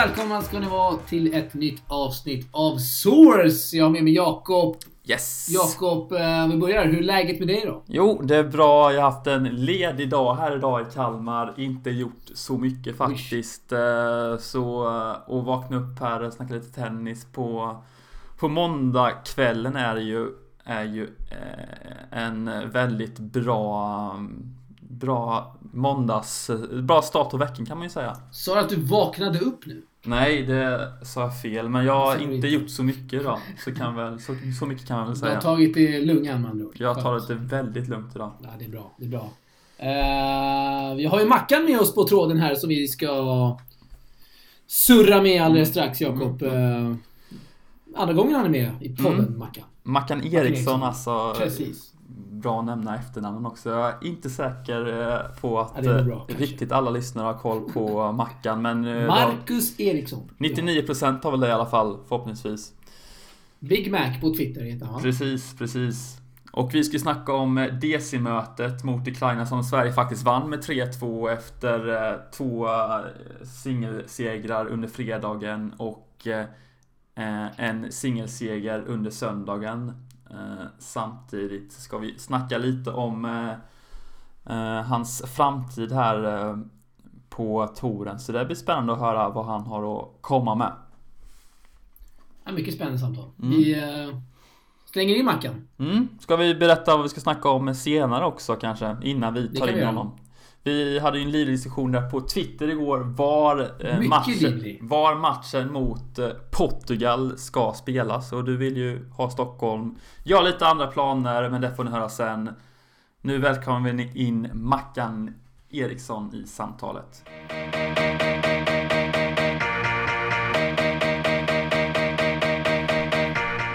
Välkomna ska ni vara till ett nytt avsnitt av Source. Jag har med mig Jakob. Yes! Jakob, eh, vi börjar. Hur är läget med dig då? Jo, det är bra. Jag har haft en ledig dag här idag i Kalmar. Inte gjort så mycket faktiskt. Eh, Så, eh, och vakna upp här och snacka lite tennis på På måndagskvällen är ju Är ju en väldigt bra Bra måndags Bra start på veckan kan man ju säga. Sa du att du vaknade upp nu? Nej, det sa jag fel. Men jag har inte gjort så mycket idag. Så, kan väl, så, så mycket kan man väl Du har säga. tagit det lungan med andra ord. Jag tar Skönt. det väldigt lugnt idag. Ja, det är bra. Det är bra. Eh, vi har ju Mackan med oss på tråden här som vi ska surra med alldeles strax, Jakob. Eh, andra gången han är med i podden, Mm. Mackan. Mackan Eriksson. Eriksson alltså. Precis. Bra att nämna efternamnen också. Jag är inte säker eh, på att Ja, eh, bra, kanske. riktigt alla lyssnare har koll på Mackan. Men eh, Marcus Eriksson. de- 99% har väl det i alla fall förhoppningsvis. Big Mac på Twitter heter han? Precis, precis. Och vi ska snacka om eh, DC-mötet mot Ukraina som Sverige faktiskt vann med 3-2 efter eh, två eh, singelsegrar under fredagen och eh, eh, en singelseger under söndagen. Eh, Samtidigt ska vi snacka lite om eh, eh, hans framtid här på touren. Så det blir spännande att höra vad han har att komma med. Ja, mycket spännande samtal. Mm. Vi slänger in Mackan. Mm. Ska vi berätta vad vi ska snacka om senare också kanske? Innan vi tar vi in göra. honom. Vi hade ju en livlig diskussion där på Twitter igår var, eh, matchen, var matchen mot eh, Portugal ska spelas. Och du vill ju ha Stockholm. Jag har lite andra planer men det får ni höra sen. Nu välkomnar vi in Mackan Eriksson i samtalet.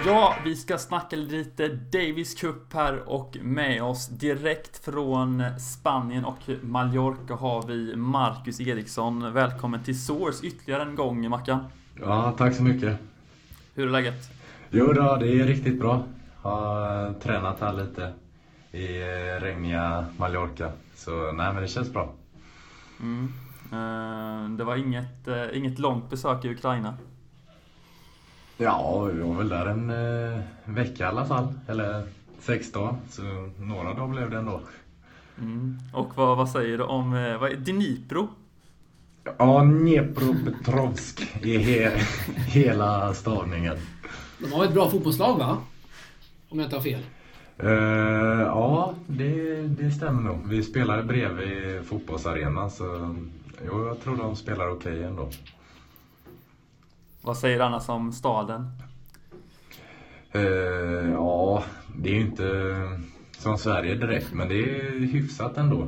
Ja, vi ska snacka lite Davis Cup här och med oss direkt från Spanien och Mallorca har vi Marcus Eriksson. Välkommen till Source ytterligare en gång Mackan. Ja, tack så mycket. Hur är läget? Jo då, det är riktigt bra. Har tränat här lite i eh, regniga Mallorca. Så nej, men det känns bra. Mm. Eh, Det var inget, eh, inget långt besök i Ukraina. Ja, vi var väl där en eh, vecka i alla fall. Eller sex dagar. Så några dagar blev det ändå. Mm. Och vad, vad säger du om eh, vad är, Dnipro? Ja, Dnepropetrovsk är he hela stavningen. De har ett bra fotbollslag va? Om jag inte har fel. Eh, ja, det, det stämmer nog. Vi spelade bredvid fotbollsarenan så jo, jag tror de spelar okej ändå. Vad säger du annars om staden? Uh, ja, det är ju inte som Sverige direkt, men det är hyfsat ändå.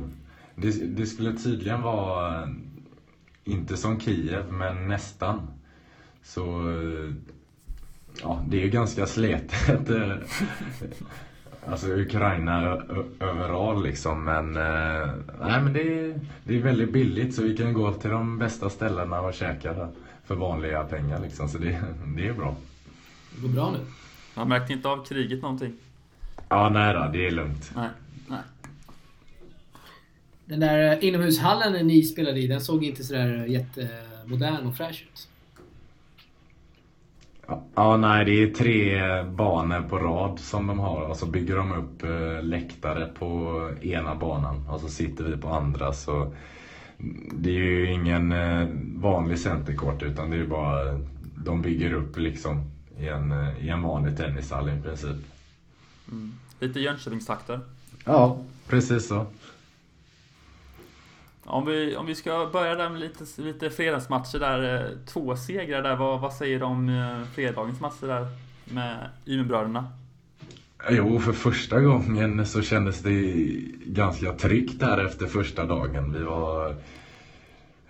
Det, det skulle tydligen vara, eh, inte som Kiev, men nästan. Så, eh, ja, det är ju ganska sletet. Alltså Ukraina överallt liksom, men nej men det är, det är väldigt billigt så vi kan gå till de bästa ställena och käka för vanliga pengar liksom, så det, det är bra. Det går bra nu. Man märkte inte av kriget någonting? Ja, nej då, det är lugnt. Nej. Nej. Den där eh, inomhushallen ni spelade i, den såg inte sådär jättemodern och fräsch ut. Ja, Ja, nej, det är tre banor på rad som de har och så bygger de upp eh, läktare på ena banan och så sitter vi på andra så det är ju ingen eh, vanlig centercourt utan det är bara de bygger upp liksom i en, eh, i en vanlig tennishall i princip. Mm. Lite Jönköpingstakter. Ja, precis så. Om vi, om vi ska börja där med lite, lite fredagsmatcher där. eh, Två segrar där. Vad, vad säger du om fredagens matcher där med Umeåbröderna? Jo, för första gången så kändes det ganska tryggt där efter första dagen. Vi var...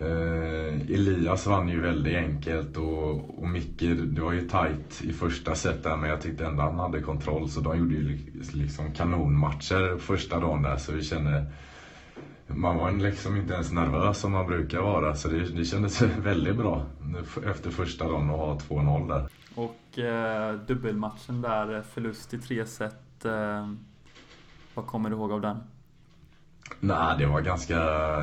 Eh, Elias vann ju väldigt enkelt och, och Micke, det var ju tight i första set där men jag tyckte ändå han hade kontroll så de gjorde ju liksom kanonmatcher första dagen där så vi kände man var liksom inte ens nervös som man brukar vara så det, det kändes väldigt bra efter första dagen att ha 2-0 där. Och eh, dubbelmatchen där, förlust i tre set. Eh, vad kommer du ihåg av den? Nej, det var ganska...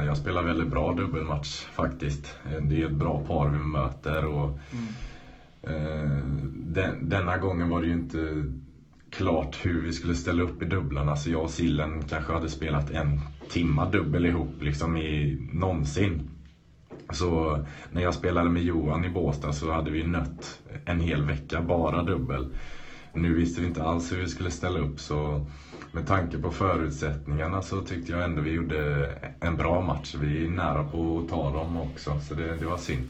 Jag spelade väldigt bra dubbelmatch faktiskt. Det är ett bra par vi möter och mm. eh, den, denna gången var det ju inte klart hur vi skulle ställa upp i dubblarna. Så jag och Sillen kanske hade spelat en timma dubbel ihop liksom i någonsin. Så när jag spelade med Johan i Båstad så hade vi nött en hel vecka bara dubbel. Nu visste vi inte alls hur vi skulle ställa upp så med tanke på förutsättningarna så tyckte jag ändå vi gjorde en bra match. Vi är nära på att ta dem också så det, det var synd.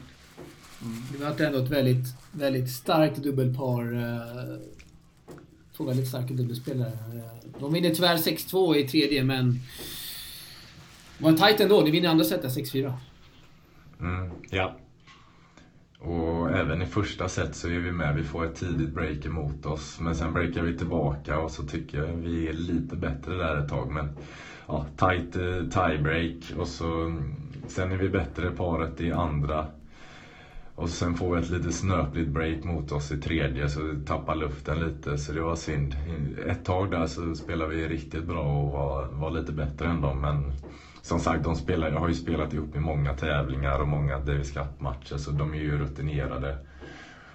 Mm. Det var ändå ett väldigt, väldigt starkt dubbelpar. Eh, två väldigt starka dubbelspelare. Eh, de vinner tyvärr 6-2 i tredje men det var tajt ändå. Ni vinner andra setet 6-4. Mm, ja. Och även i första set så är vi med. Vi får ett tidigt break emot oss. Men sen breakar vi tillbaka och så tycker jag vi är lite bättre där ett tag. Men ja, tight eh, tiebreak och så mm, sen är vi bättre paret i andra. Och sen får vi ett lite snöpligt break mot oss i tredje så vi tappar luften lite så det var synd. Ett tag där så spelade vi riktigt bra och var, var lite bättre än dem men som sagt, de spelar, har ju spelat ihop i många tävlingar och många Davis Cup-matcher så de är ju rutinerade.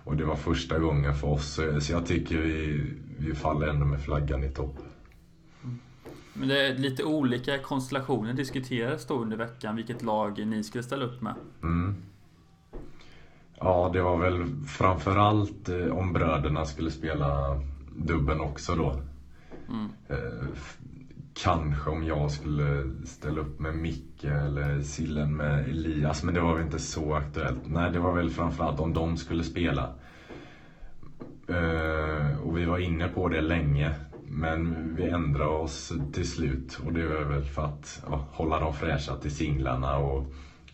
Och det var första gången för oss, så jag tycker vi, vi faller ändå med flaggan i topp. Mm. Men det är lite olika konstellationer diskuterades då under veckan, vilket lag ni skulle ställa upp med. Mm. Ja, det var väl framförallt eh, om bröderna skulle spela dubben också då. Mm. Kanske om jag skulle ställa upp med Micke eller Sillen med Elias, men det var väl inte så aktuellt. Nej, det var väl framförallt om de skulle spela. Uh, och vi var inne på det länge, men vi ändrade oss till slut. Och det var väl för att ja, hålla dem fräscha till singlarna. Och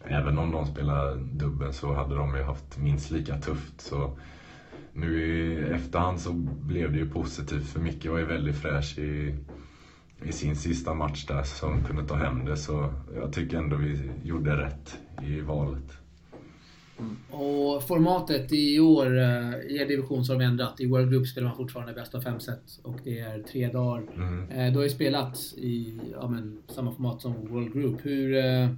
även om de spelar dubbel så hade de ju haft minst lika tufft. Så nu i efterhand så blev det ju positivt för Micke var ju väldigt fräsch i i sin sista match där som kunde ta hem det. Så jag tycker ändå vi gjorde rätt i valet. Mm. Och formatet i år, eh, i er division så har de ändrat. I World Group spelar man fortfarande bäst av fem set och det är tre dagar. Mm. Eh, du har ju spelat i ja, men, samma format som World Group. Hur, eh,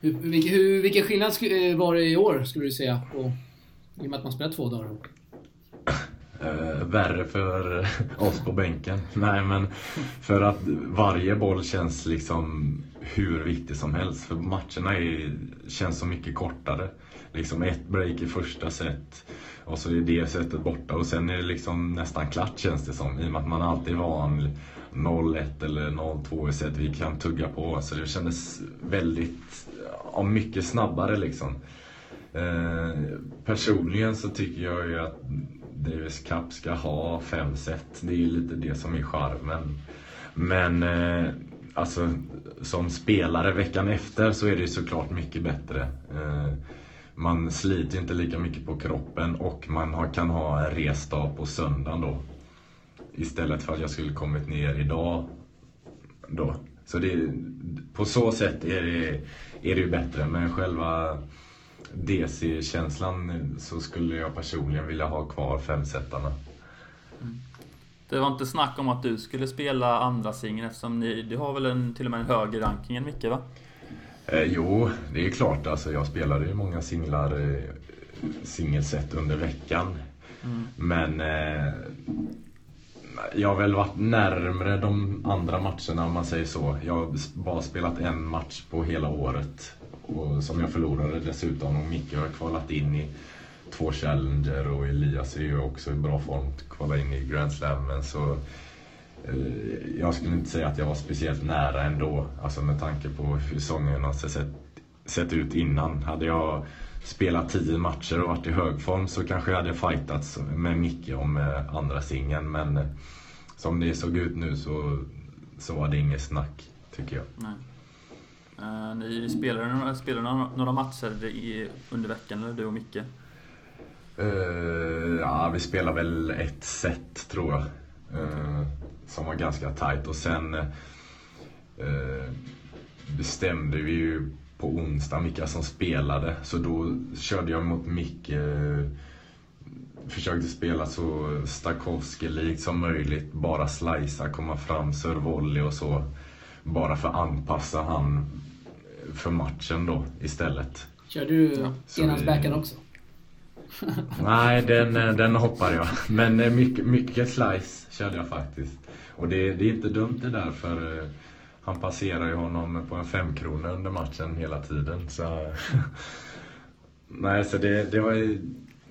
hur, hur, vilken skillnad var det i år, skulle du säga? Och, I och med att man spelar två dagar. eh, värre för eh, oss på bänken. Nej men för att varje boll känns liksom hur viktig som helst. För matcherna är, känns så mycket kortare. Liksom ett break i första set och så är det setet borta och sen är det liksom nästan klart känns det som. I och med att man alltid är van 0-1 eller 0-2 i set vi kan tugga på. Så det kändes väldigt, ja, mycket snabbare liksom. Eh, personligen så tycker jag ju att Davis Cup ska ha fem set. Det är ju lite det som är charmen. Men eh, alltså, som spelare veckan efter så är det såklart mycket bättre. Eh, man sliter inte lika mycket på kroppen och man har, kan ha en resdag på söndagen då. Istället för att jag skulle kommit ner idag. Då. Så det, på så sätt är det, är det ju bättre. Men själva DC-känslan så skulle jag personligen vilja ha kvar femsetarna. Mm. Det var inte snack om att du skulle spela andra singeln eftersom ni, du har väl en, till och med en högre ranking än Micke va? Eh, jo, det är klart. Alltså, jag spelade ju många singlar, eh, singelset under veckan. Mm. Men eh, jag har väl varit närmre de andra matcherna om man säger så. Jag har bara spelat en match på hela året och som jag förlorade dessutom. Och Micke har kvalat in i två Challenger och Elias är ju också i bra form att kvala in i Grand Slam. Så eh, jag skulle inte säga att jag var speciellt nära ändå. Alltså med tanke på hur säsongen har sett, sett ut innan. Hade jag spelat tio matcher och varit i hög form så kanske jag hade fightats med Micke om eh, andra singeln. Men eh, som det såg ut nu så, så var det inget snack, tycker jag. Nej. Uh, ni spelade, några, spelade några, matcher i, under veckan, eller du och Micke? Uh, ja, vi spelade väl ett set tror jag. Uh, som var ganska tight och sen bestämde vi ju på onsdag vilka som spelade. Så då körde jag mot Micke. Försökte spela så Stakowski-likt som möjligt. Bara slicea, komma fram, servolley och så bara för att anpassa han för matchen då istället. Kör du Så enhandsbacken vi- också? Nej, den, eh, den hoppar jag. Men eh, mycket, mycket slice körde jag faktiskt. Och det, det är inte dumt det där för eh, han passerar ju honom på en femkrona under matchen hela tiden. Så, nej, så det, det var ju,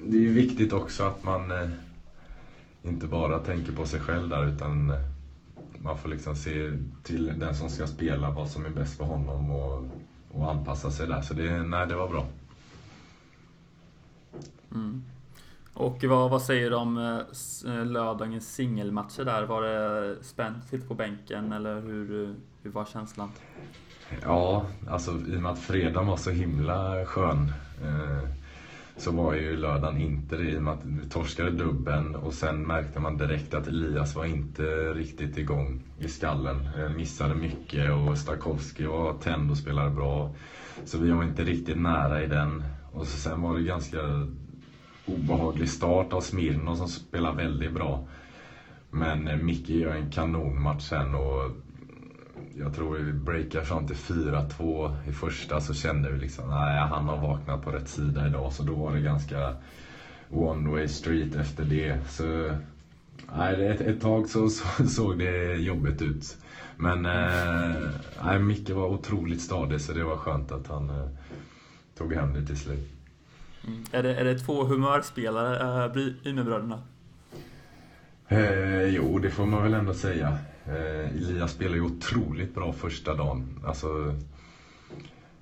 det är ju viktigt också att man eh, inte bara tänker på sig själv där utan eh, man får liksom se till den som ska spela vad som är bäst för honom och, och anpassa sig där. Så det, nej, det var bra. Mm. Och vad, vad säger du om eh, lördagens singelmatcher där? Var det spänt, på bänken eller hur, hur var känslan? Ja, alltså i och med att fredagen var så himla skön eh, så var ju lördagen inte det i och med att vi torskade dubben och sen märkte man direkt att Elias var inte riktigt igång i skallen. Eh, missade mycket och Stakowski var tänd och spelade bra. Så vi var inte riktigt nära i den. Och så sen var det ganska obehaglig start av Smirno som spelar väldigt bra. Men eh, Micke gör en kanonmatch sen och jag tror vi breakar fram till 4-2 i första så kände vi liksom nej han har vaknat på rätt sida idag så då var det ganska one way street efter det. Så nej, ett, ett tag så, så såg det jobbigt ut. Men eh, nej, Micke var otroligt stadig så det var skönt att han eh, tog hem det till slut. Mm. Är, det, är det två humörspelare, äh, Ymerbröderna? Eh, jo, det får man väl ändå säga. Eh, Elias spelade ju otroligt bra första dagen. Alltså,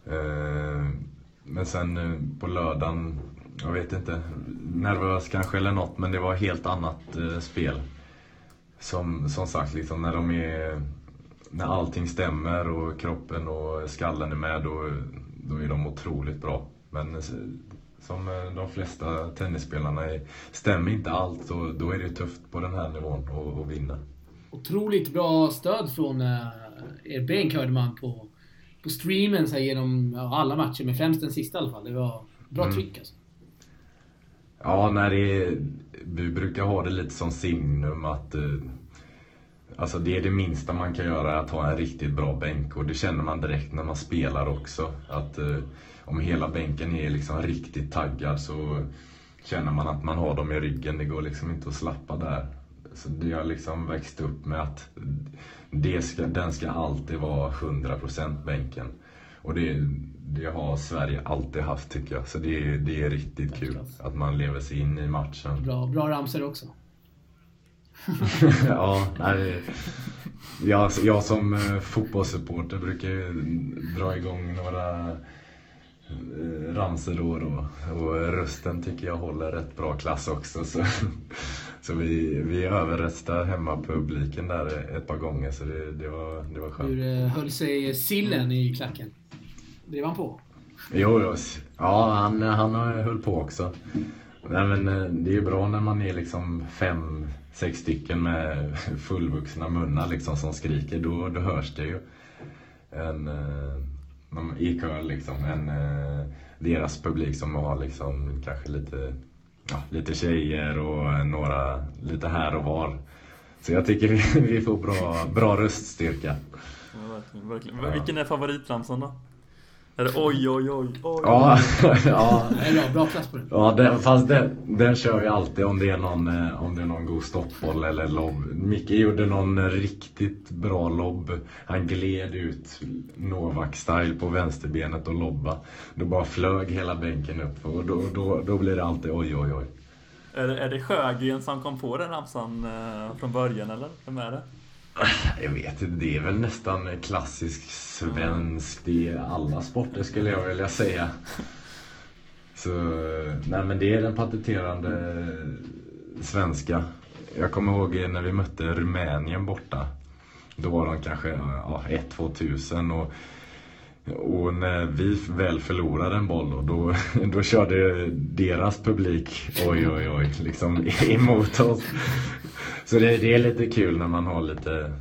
eh, men sen eh, på lördagen, jag vet inte, nervös kanske eller något, men det var helt annat eh, spel. Som, som sagt, liksom när de är när allting stämmer och kroppen och skallen är med, då, då är de otroligt bra. Men eh, som eh, de flesta tennisspelarna är, stämmer inte allt och då är det tufft på den här nivån att att vinna. Otroligt bra stöd från uh, er bänk hörde man på, på streamen så här, genom alla matcher, men främst den sista i alla fall. Det var bra Mm. tryck alltså. Ja, när det vi brukar ha det lite som signum att eh, Alltså det är det minsta man kan göra, att ha en riktigt bra bänk. Och det känner man direkt när man spelar också. Att eh, om hela bänken är liksom riktigt taggad så känner man att man har dem i ryggen. Det går liksom inte att slappa där. Så det har liksom växt upp med att det ska, den ska alltid vara 100% bänken. Och det, det har Sverige alltid haft tycker jag. Så det, det är riktigt kul att man lever sig in i matchen. Bra, bra ramsor också. ja, nej, jag, jag som eh, fotbollssupporter brukar ju dra igång några eh, ramsor då och då. Och rösten tycker jag håller rätt bra klass också. Så, så vi, vi överröstade hemmapubliken där ett par gånger så det, det, var, det var skönt. Hur eh, höll sig sillen i klacken? Drev han på? Jo, jo. ja han, han höll på också. Nej, men eh, det är bra när man är liksom fem, sex stycken med fullvuxna munnar liksom som skriker. Då, då hörs det ju. En, eh, de- I kör liksom. En, deras publik som har liksom kanske lite, ja, lite tjejer och eh, några lite här och var. Så jag tycker vi, vi får bra, bra röststyrka. Ja, verkligen, verkligen. Ja. Vilken är favoritramsan då? Det oj, oj, oj, oj? Ja, ja. Det bra, bra klass på den. Ja, den, fast den, den kör jag alltid om det är någon, eh, om det är någon god stoppboll eller lobb. Micke gjorde någon riktigt bra lobb. Han gled ut Novak-style på vänsterbenet och lobba. Då bara flög hela bänken upp och då, då, då blir det alltid oj, oj, oj. Är, det, är det Sjögren som kom på den ramsan eh, från början eller? Vem är det? Jag vet inte, det är väl nästan klassisk svensk i alla sporter skulle jag vilja säga. Så, nej men det är den patenterande svenska. Jag kommer ihåg när vi mötte Rumänien borta. Då var de kanske ja, 1-2 tusen och, och när vi väl förlorade en boll då, då, då körde deras publik oj oj oj liksom emot oss. Så det, det är lite kul när man har lite,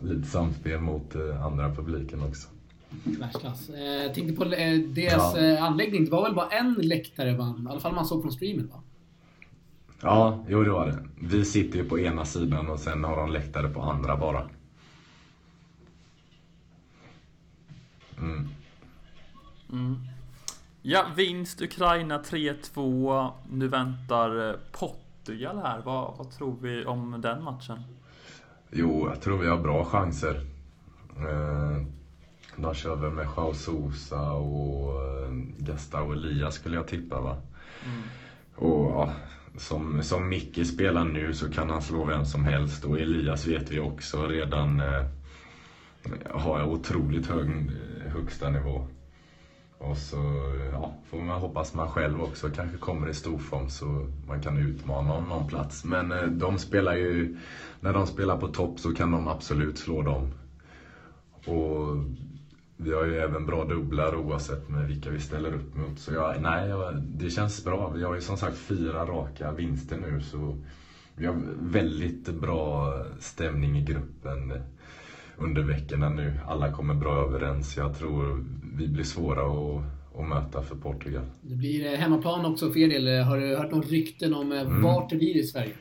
lite samspel mot eh, andra publiken också. Världsklass. Eh, tänkte på eh, deras Ja. eh, anläggning. Det var väl bara en läktare man, i alla fall man såg från streamen va? Ja, jo det var det. Vi sitter ju på ena sidan och sen har de läktare på andra bara. Mm. Mm. Ja, vinst Ukraina 3-2. Nu väntar eh, Portugal här. Vad, vad tror vi om den matchen? Jo, jag tror vi har bra chanser. Eh, de kör väl med Joao Sousa och eh, Gustavo Elias skulle jag tippa va. Mm. Och ja, som, som Micke spelar nu så kan han slå vem som helst och Elias vet vi också redan eh, har otroligt hög högsta nivå. Och så ja, får man hoppas man själv också kanske kommer i storform så man kan utmana om någon plats. Men eh, de spelar ju, när de spelar på topp så kan de absolut slå dem. Och vi har ju även bra dubblar oavsett med vilka vi ställer upp mot. Så jag, nej, jag, det känns bra. Vi har ju som sagt fyra raka vinster nu så vi har väldigt bra stämning i gruppen under veckorna nu. Alla kommer bra överens. Jag tror vi blir svåra att, att möta för Portugal. Det blir eh, hemmaplan också för er del. Har du hört några rykten om mm. vart det blir i Sverige?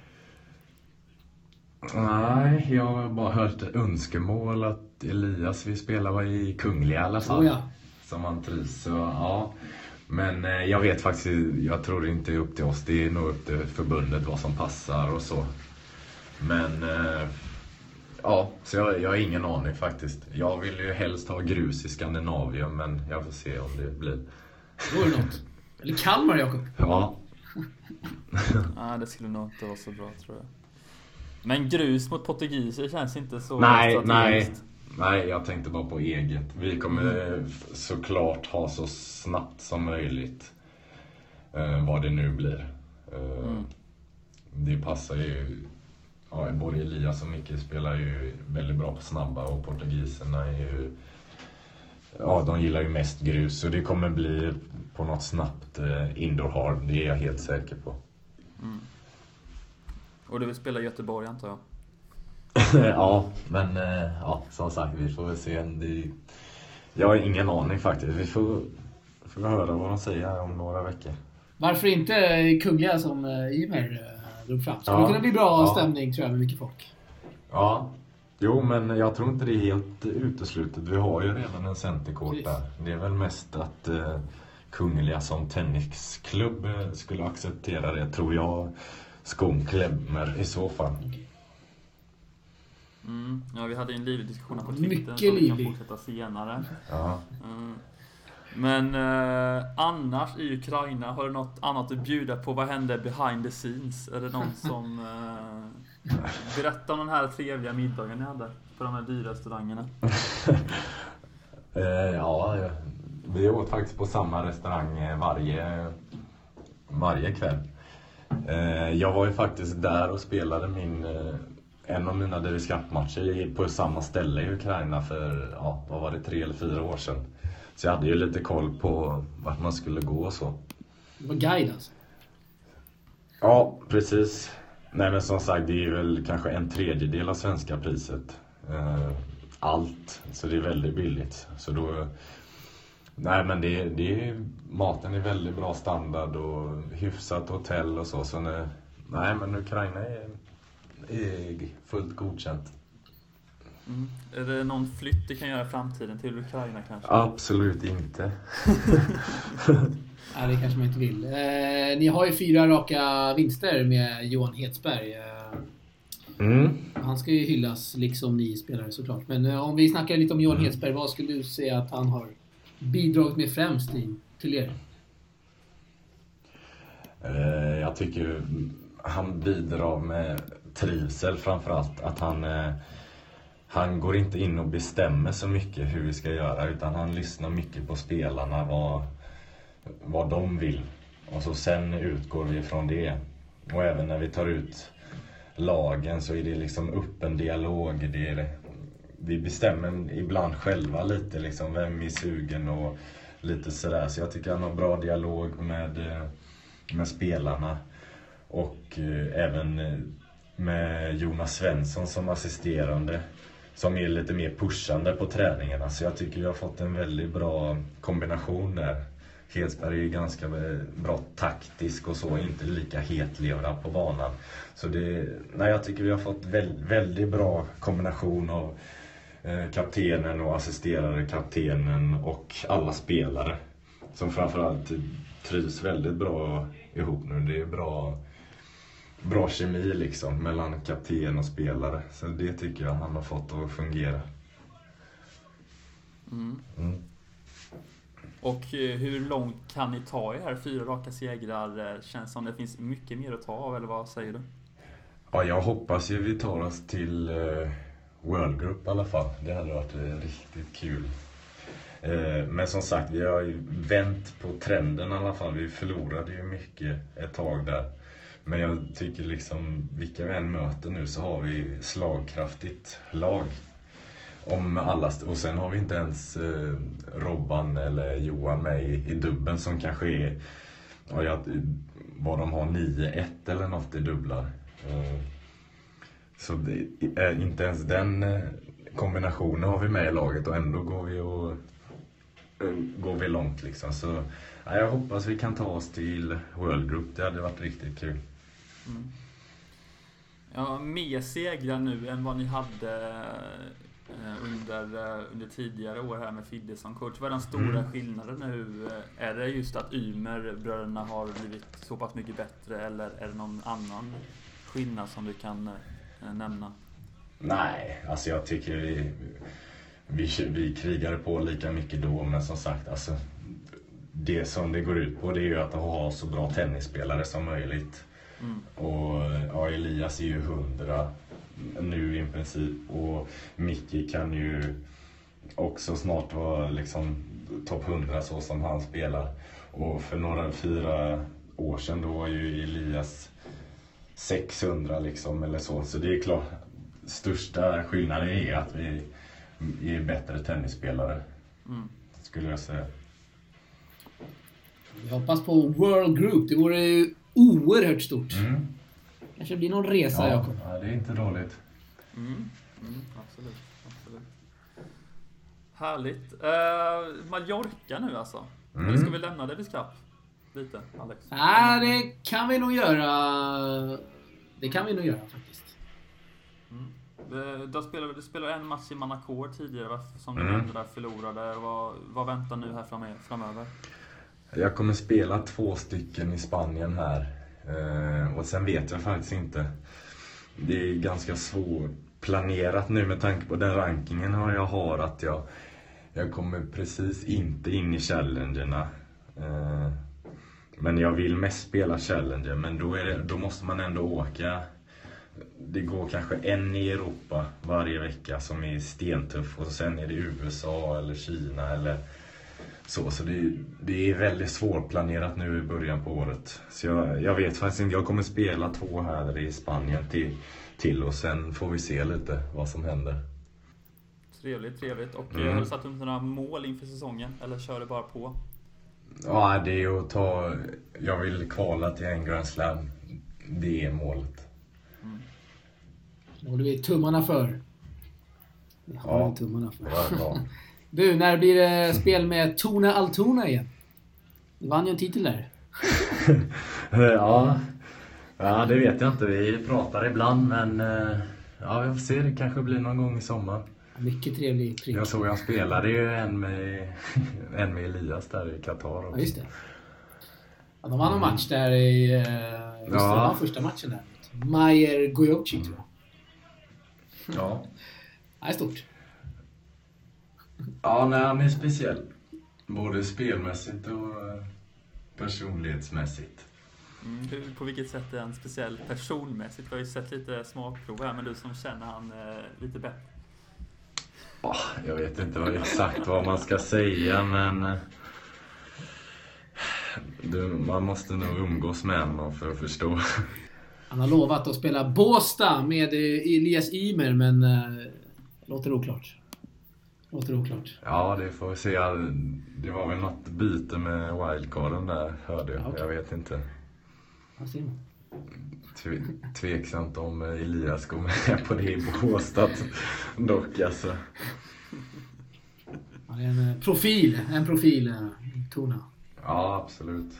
Nej, jag har bara hört önskemål att Elias vill spela i Kungliga i alla fall. Oh ja. Som han trivs. Så, ja. Men eh, jag vet faktiskt, jag tror det inte är upp till oss. Det är nog upp till förbundet vad som passar och så. Men eh, ja, så jag, jag har ingen aning faktiskt. Jag vill ju helst ha grus i Skandinavien men jag får se om det blir. Då är det något. Eller Kalmar, Jakob. Ja. Nej, det skulle nog inte vara så bra tror jag. Men grus mot portugiser känns inte så Nej, nej. Nej, jag tänkte bara på eget. Vi kommer såklart ha så snabbt som möjligt. Eh, vad det nu blir. Eh, Mm. Det passar ju. Ja, både Elias och Micke spelar ju väldigt bra på snabba och portugiserna är ju... Ja, de gillar ju mest grus. Så det kommer bli på något snabbt eh, indoor hard. Det är jag helt säker på. Och du vill spela i Göteborg antar jag? ja, men eh, ja, som sagt, vi får väl se. Det, jag har ingen aning faktiskt. Vi får, får höra vad de säger om några veckor. Varför inte Kungliga som uh, Ymer drog fram? Skulle Ja. det kunna bli bra Ja. stämning tror jag med mycket folk. Ja, jo men jag tror inte det är helt uteslutet. Vi har ju redan en centerkort där. Det är väl mest att eh, Kungliga som tennisklubb eh, skulle acceptera det, tror jag. Skon klämmer i så fall. Mm. Ja, vi hade en livlig diskussion här på Mycket Twitter som vi kan livlig. fortsätta senare. Ja. Mm. Men eh, annars i Ukraina, har du något annat att bjuda på? Vad hände behind the scenes? Är det någon som eh, berättar om den här trevliga middagen ni hade på de här dyra restaurangerna? Eh, ja, vi åt faktiskt på samma restaurang eh, varje, varje kväll. Eh, jag var ju faktiskt där och spelade min, eh, en av mina Davis Cup-matcher på samma ställe i Ukraina för, ja, vad var det, tre eller fyra år sedan. Så jag hade ju lite koll på vart man skulle gå och så. Det var guide alltså. Ja, precis. Nej men som sagt, det är väl kanske en tredjedel av svenska priset. Eh, allt. Så det är väldigt billigt. Så då... Nej men det, det är, maten är väldigt bra standard och hyfsat hotell och så. så när, nej men Ukraina är, är fullt godkänt. Mm. Är det någon flytt du kan göra i framtiden till Ukraina kanske? Absolut inte. Nej, det kanske man inte vill. Eh, ni har ju fyra raka vinster med Johan Hedsberg. Eh, Mm. han ska ju hyllas, liksom ni spelare såklart. Men eh, om vi snackar lite om Johan Mm. Hedsberg, vad skulle du säga att han har bidragit med främst i, till er? Eh, Jag tycker han bidrar med trivsel framförallt. Att han, eh, han går inte in och bestämmer så mycket hur vi ska göra utan han lyssnar mycket på spelarna, vad, vad de vill. Och så sen utgår vi från det. Och även när vi tar ut lagen så är det liksom öppen dialog. Det är, vi bestämmer ibland själva lite liksom vem är sugen och lite sådär. Så jag tycker han har bra dialog med eh, med spelarna. Och eh, även eh, med Jonas Svensson som assisterande. Som är lite mer pushande på träningarna. Så jag tycker vi har fått en väldigt bra kombination där. Hedsberg är ju ganska eh, bra taktisk och så, inte lika hetlevrad på banan. Så det, nej, jag tycker vi har fått väl, väldigt bra kombination av eh, kaptenen och assisterande kaptenen och alla spelare. Som framförallt trivs väldigt bra ihop nu. Det är bra, bra kemi liksom mellan kapten och spelare. Så det tycker jag han har fått att fungera. Mm. Mm. Och eh, hur långt kan ni ta er? Fyra raka segrar. eh, Känns som det finns mycket mer att ta av, eller vad säger du? Ja, jag hoppas ju vi tar oss till eh, World Group i alla fall. Det hade varit riktigt kul. Men som sagt, vi har ju vänt på trenden i alla fall. Vi förlorade ju mycket ett tag där. Men jag tycker liksom, vilka vi än möter nu så har vi slagkraftigt lag. Om alla, och sen har vi inte ens eh, Robban eller Johan med i, i dubben som kanske är, ja, jag, vad de har, 9-1 eller något i dubblar. Mm. Så det, inte ens den eh, kombinationen har vi med i laget och ändå går vi, och, eh, går vi långt liksom. Så ja, jag hoppas vi kan ta oss till World Group. Det hade varit riktigt kul. Mm. Ja, mer segrar nu än vad ni hade eh, under, eh, under tidigare år här med Fidde som coach. Vad är den stora Mm. skillnaden nu? Eh, Är det just att Ymer-bröderna har blivit så pass mycket bättre eller är det någon annan skillnad som du kan nämna? Nej, alltså jag tycker vi, vi, vi krigade på lika mycket då men som sagt alltså det som det går ut på det är ju att ha så bra tennisspelare som möjligt. Mm. Och ja, Elias är ju hundra nu i princip och Micke kan ju också snart vara liksom topp 100 så som han spelar. Och för några, fyra år sedan då var ju Elias 600 liksom eller så. Så det är klart, största skillnaden är att vi är bättre tennisspelare Mm. skulle jag säga. Vi hoppas på World Group. Det vore ju oerhört stort. Mm. Kanske blir någon resa, Ja, Jakob. ja, det är inte dåligt. Mm. Mm, absolut, absolut. Härligt. Eh, Mallorca nu alltså. Mm. Eller ska vi lämna Davis Cup? Lite, Alex? Nej, det kan vi nog göra. Det kan vi nog göra faktiskt. Mm. Du spelade, du spelade en match i Manacor tidigare som du Mm. där förlorade. Vad, vad väntar nu här fram- framöver? Jag kommer spela två stycken i Spanien här. Eh, och sen vet jag faktiskt inte. Det är ganska svårplanerat nu med tanke på den rankingen jag har att jag, jag kommer precis inte in i challengerna. Eh, men jag vill mest spela challenger men då, är det, då måste man ändå åka. Det går kanske en i Europa varje vecka som är stentuff och sen är det USA eller Kina eller så, så det, det är väldigt svårplanerat nu i början på året. Så jag, jag vet faktiskt inte. Jag kommer spela två här i Spanien till, till och sen får vi se lite vad som händer. Trevligt, trevligt. Och Mm. eh, har du satt upp några mål inför säsongen? Eller kör du bara på? Ja, det är att ta... Jag vill kvala till en Grand Slam. Det är målet. Det håller vi tummarna för. Det håller Ja. tummarna för. Ja, ja. Du, när blir det spel med Tone Altona igen? Du vann ju en titel där. ja. ja, det vet jag inte. Vi pratar ibland men eh, ja, vi får se. Det kanske blir någon gång i sommar. Mycket trevlig prick. Jag såg han spelade ju en med, en med Elias där i Qatar Ja, också. just det. Ja, de vann en match där i... eh, Just det, det Ja. var första matchen där. Majer Gojovci tror jag. Ja. Det är stort. Ja, nej, han är speciell. Både spelmässigt och eh, personlighetsmässigt. Mm. Hur, på vilket sätt är han speciell personmässigt? Vi har ju sett lite smakprov här, men du som känner han eh, lite bättre. Ah, jag vet inte vad, exakt vad man ska säga, men... eh, Du, man måste nog umgås med honom för att förstå. Han har lovat att spela Båstad med eh, Elias Ymer, men... eh, låter oklart. Låter oklart. Ja, det får vi se. Det var väl något byte med wildcarden där, hörde jag. Ja, okej. Jag vet inte. Vad ser man? Tve, tveksamt om eh, Elias går med på det i Båstad dock alltså. Han är en eh, profil. En profil, eh, Tona. Ja, absolut.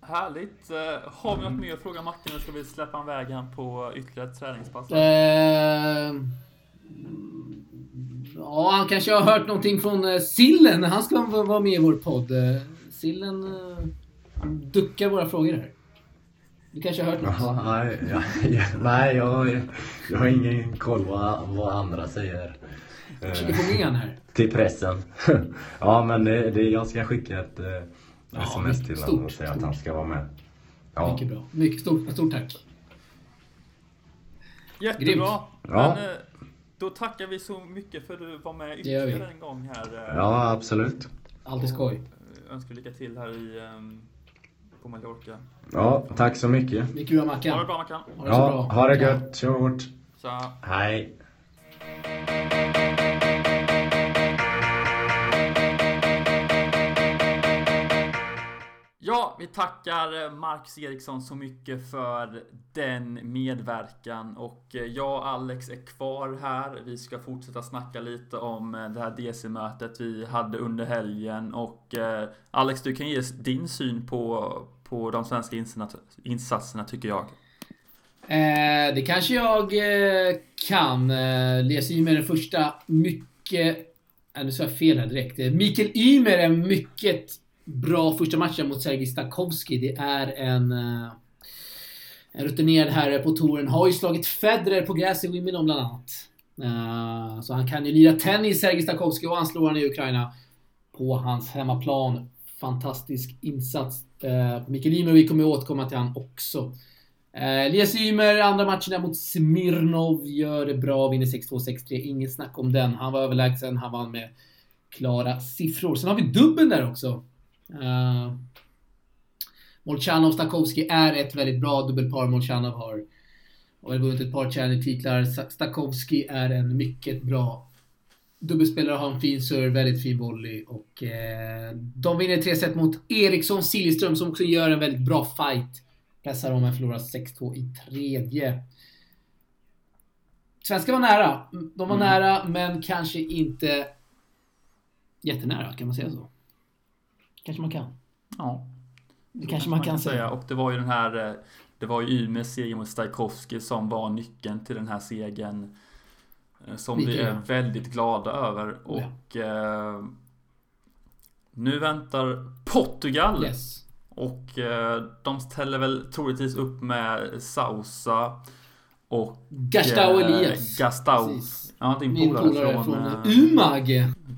Härligt. Har vi något mer att fråga Martin eller ska vi släppa en väg han på ytterligare ett träningspass? Eh, Ja, han kanske har hört någonting från uh, Sillen. Han ska vara med i vår podd. Uh, Sillen uh, duckar våra frågor här. Du kanske har hört något? Ja, nej, ja, ja, nej jag, jag har ingen koll vad, vad andra säger. Försöker få med han här. Till pressen. ja, men det, det, jag ska skicka ett Ja, sms till honom och säga att stort. han ska vara med. Ja, Mycket bra. Mycket stort, stort tack. Jättebra. Ja. Men eh, då tackar vi så mycket för att du var med Det ytterligare en gång här. eh, ja absolut. Alltid skoj. och Önskar lycka till här i, ehm, på Mallorca. Ja, tack så mycket. Mycket bra Ha det Mackan. bra Mackan. Ha det så bra. Ja, ha det gött. Tja. Hej. Ja, vi tackar eh, Marcus Eriksson så mycket för den medverkan och eh, jag och Alex är kvar här. Vi ska fortsätta snacka lite om eh, det här DC-mötet vi hade under helgen och Alex, du kan ge din syn på, på de svenska insatserna, tycker jag. Eh, det kanske jag eh, kan. Eh, Ymer är den första mycket... Nu sa jag fel här direkt. Mikael Ymer är mycket bra första matchen mot Sergej Stakowski. Det är en... Eh, en rutinerad herre på touren. Har ju slagit Federer på gräs i Wimbledon bland annat. Eh, så han kan ju lira tennis, Sergej Stakowski, och han slår han i Ukraina på hans hemmaplan. Fantastisk insats. Eh, Mikael Ymer, vi kommer återkomma till han också. Elias Ymer, andra matchen där mot Smirnov, gör det bra, vinner 6-2, 6-3. Inget snack om den. Han var överlägsen, han vann med klara siffror. Sen har vi dubbeln där också. Uh, Molchanov Stakowski är ett väldigt bra dubbelpar. Molchanov har, väl vunnit ett par Challenger-titlar. Stakowski är en mycket bra dubbelspelare, har en fin serve, väldigt fin volley och eh, de vinner tre set mot Eriksson Siljeström som också gör en väldigt bra fight. Pressar dem men förlorar 6-2 i tredje. Svenska var nära. De var Mm. nära, men kanske inte jättenära. Kan man säga så? Kanske man kan. Ja, Det kanske man kan säga. Och det var ju den här, eh, det var ju Ymers seger mot Stajkovski som var nyckeln till den här segern. eh, Som Lite vi är väldigt glada över. Och eh, nu väntar Portugal. Yes. Och eh, de ställer väl troligtvis upp med Sausa och Gastau eh, Elias. Gastau. Precis. Ja, din polare från... från eh, Umag.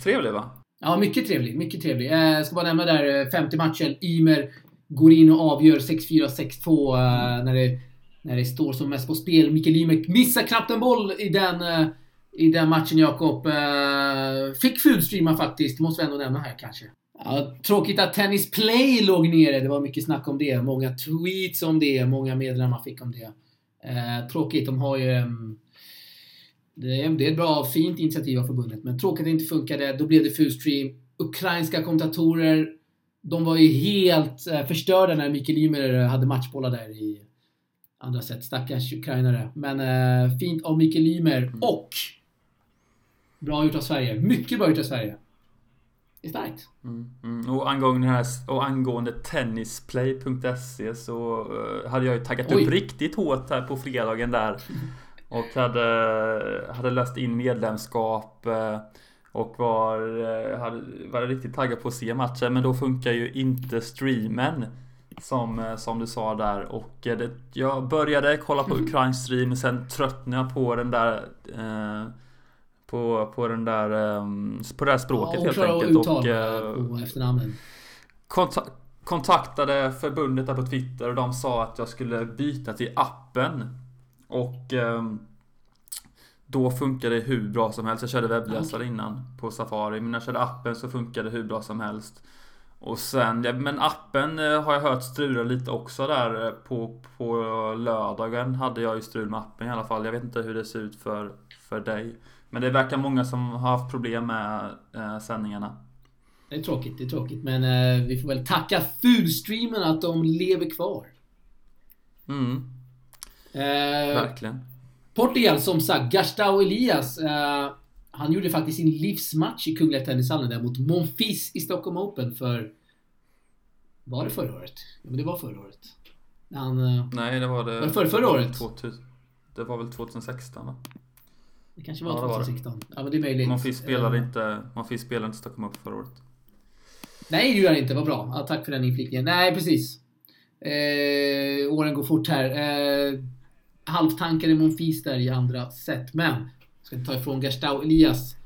Trevlig va? Ja, mycket trevlig. Mycket trevlig. Eh, Jag ska bara nämna där, eh, femte matchen. Ymer går in och avgör 6-4, 6-2 eh, när, det, när det står som mest på spel. Mikael Ymer missar knappt en boll i den, eh, i den matchen, Jakob. Eh, Fick fulstreama faktiskt, måste vi ändå nämna här kanske. Ja, tråkigt att Tennis Play låg nere. Det var mycket snack om det. Många tweets om det. Många medlemmar fick om det. Eh, tråkigt. De har ju... ehm, det är, ett bra, fint initiativ av förbundet, men tråkigt att det inte funkade. Då blev det fullstream. Ukrainska kommentatorer, de var ju helt eh, förstörda när Mikael Ymer hade matchbollar där i andra set. Stackars ukrainare. Men eh, fint av Mikael Ymer och bra gjort av Sverige. Mycket bra gjort av Sverige. Det är starkt. Mm, mm. Och, angående här, och angående tennisplay.se så eh, hade jag ju taggat Oj. upp riktigt hårt här på fredagen där. Och hade, hade löst in medlemskap eh, och var, eh, hade, var riktigt taggad på att se matchen. Men då funkar ju inte streamen. Som, eh, som du sa där och det, jag började kolla på ukrainsk stream sen tröttnade jag på den där eh, på, på den där eh, på det här språket Ja, helt enkelt. Och, eh, på efternamnen. konta- kontaktade förbundet där på Twitter och de sa att jag skulle byta till appen. Och ehm, då funkade det hur bra som helst. Jag körde webbläsare innan på Safari. Men när jag körde appen så funkade det hur bra som helst. Och sen, men appen eh, har jag hört strula lite också där eh, på, på lördagen hade jag ju strul med appen i alla fall. Jag vet inte hur det ser ut för, för dig. Men det verkar många som har haft problem med eh, sändningarna. Det är tråkigt, det är tråkigt. Men eh, vi får väl tacka fulstreamen att de lever kvar. Mm, verkligen. Portugal som sagt, Gastau Elias. Eh, han gjorde faktiskt sin livsmatch i Kungliga Tennishallen där mot Monfils i Stockholm Open för... Var det förra året? Ja, men det var förra året. Han, eh, Nej, det var det... Var det förra- förra året? 2000, det var väl 2016 va? Det kanske var Ja, det var det. 2016. Ja, men det är möjligt. Monfils spelade Eh, inte, Monfils spelade inte Stockholm upp förra året. Nej, det gör han inte. Vad bra. Ja, tack för den inflikningen. Nej, precis. Eh, åren går fort här. Eh, halvtankade Monfils där i andra set, men ska inte ta ifrån Gerstau Elias.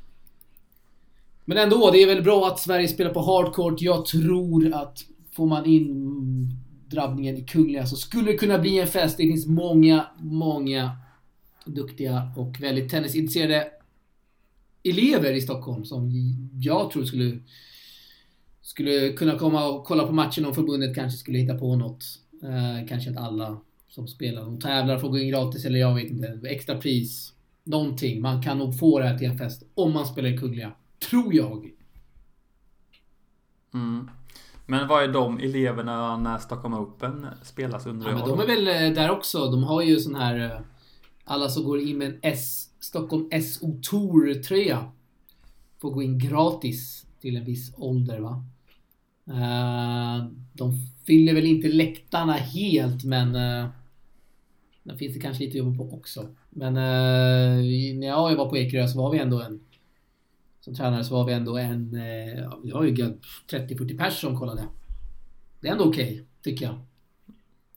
Men ändå, det är väl bra att Sverige spelar på hardcourt. Jag tror att får man in drabbningen i Kungliga så skulle det kunna bli en fest. Det finns många, många duktiga och väldigt tennisintresserade elever i Stockholm som jag tror skulle skulle kunna komma och kolla på matchen om förbundet kanske skulle hitta på något. Eh, kanske att alla som spelar och tävlar får gå in gratis eller jag vet inte. Extra pris. Någonting. Man kan nog få det här till en fest om man spelar i Kungliga. Tror jag. Mm. Men vad är de eleverna när Stockholm Open spelas undrar Ja, men de är väl eh, där också. De har ju sån här... eh, Alla som går in med en S, Stockholm SO Tour-tröja får gå in gratis till en viss ålder va. Eh, De fyller väl inte läktarna helt men där finns det kanske lite att jobba på också. Men eh, när jag var på Ekerö så var vi ändå en som tränare så var vi ändå en, eh, ja, vi har ju 30-40 pers som kollade. Det är ändå okej, tycker jag.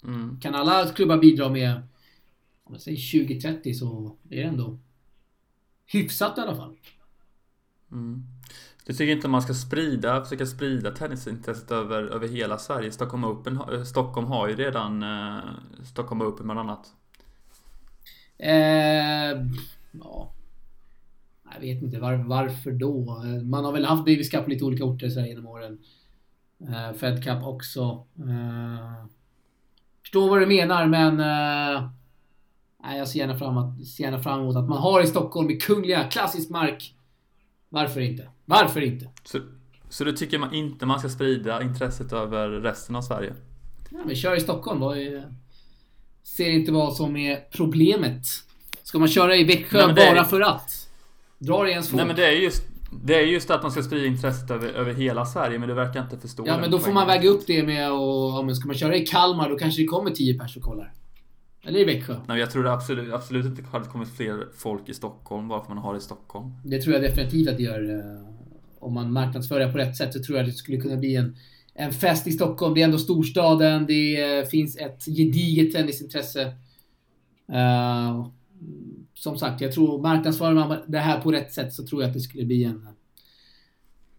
Mm. Kan alla klubbar bidra med om jag säger 20-30 så är det ändå hyfsat i alla fall. Mm. Du tycker inte man ska sprida, försöka sprida tennisintresset över, över hela Sverige? Stockholm Open, har- eh, Stockholm har ju redan eh, Stockholm Open bland annat. Eh, ja. Jag vet inte var, varför då. Man har väl haft Davis Cup på lite olika orter så här genom åren. Eh, Fed Cup också. Eh, förstår vad du menar men eh, jag ser gärna, fram att, ser gärna fram emot att man har i Stockholm i kungliga, klassisk mark. Varför inte? Varför inte? Så, så du tycker man inte man ska sprida intresset över resten av Sverige? Ja, men kör i Stockholm. Vad är, ser inte vad som är problemet. Ska man köra i Växjö Nej, men det är- bara för att? Drar det ens folk? Nej men det är just det är just att man ska sprida intresset över, över hela Sverige men du verkar inte förstå Ja men då får man väga upp det med och ja, men ska man köra i Kalmar då kanske det kommer 10 pers och kollar. Eller i Växjö. Nej, jag tror det absolut, absolut inte hade kommit fler folk i Stockholm bara för man har det i Stockholm. Det tror jag definitivt att det gör. Om man marknadsför det på rätt sätt så tror jag att det skulle kunna bli en, en fest i Stockholm. Det är ändå storstaden. Det finns ett gediget tennisintresse. Eh, som sagt, jag tror marknadsför man det här på rätt sätt så tror jag att det skulle bli en,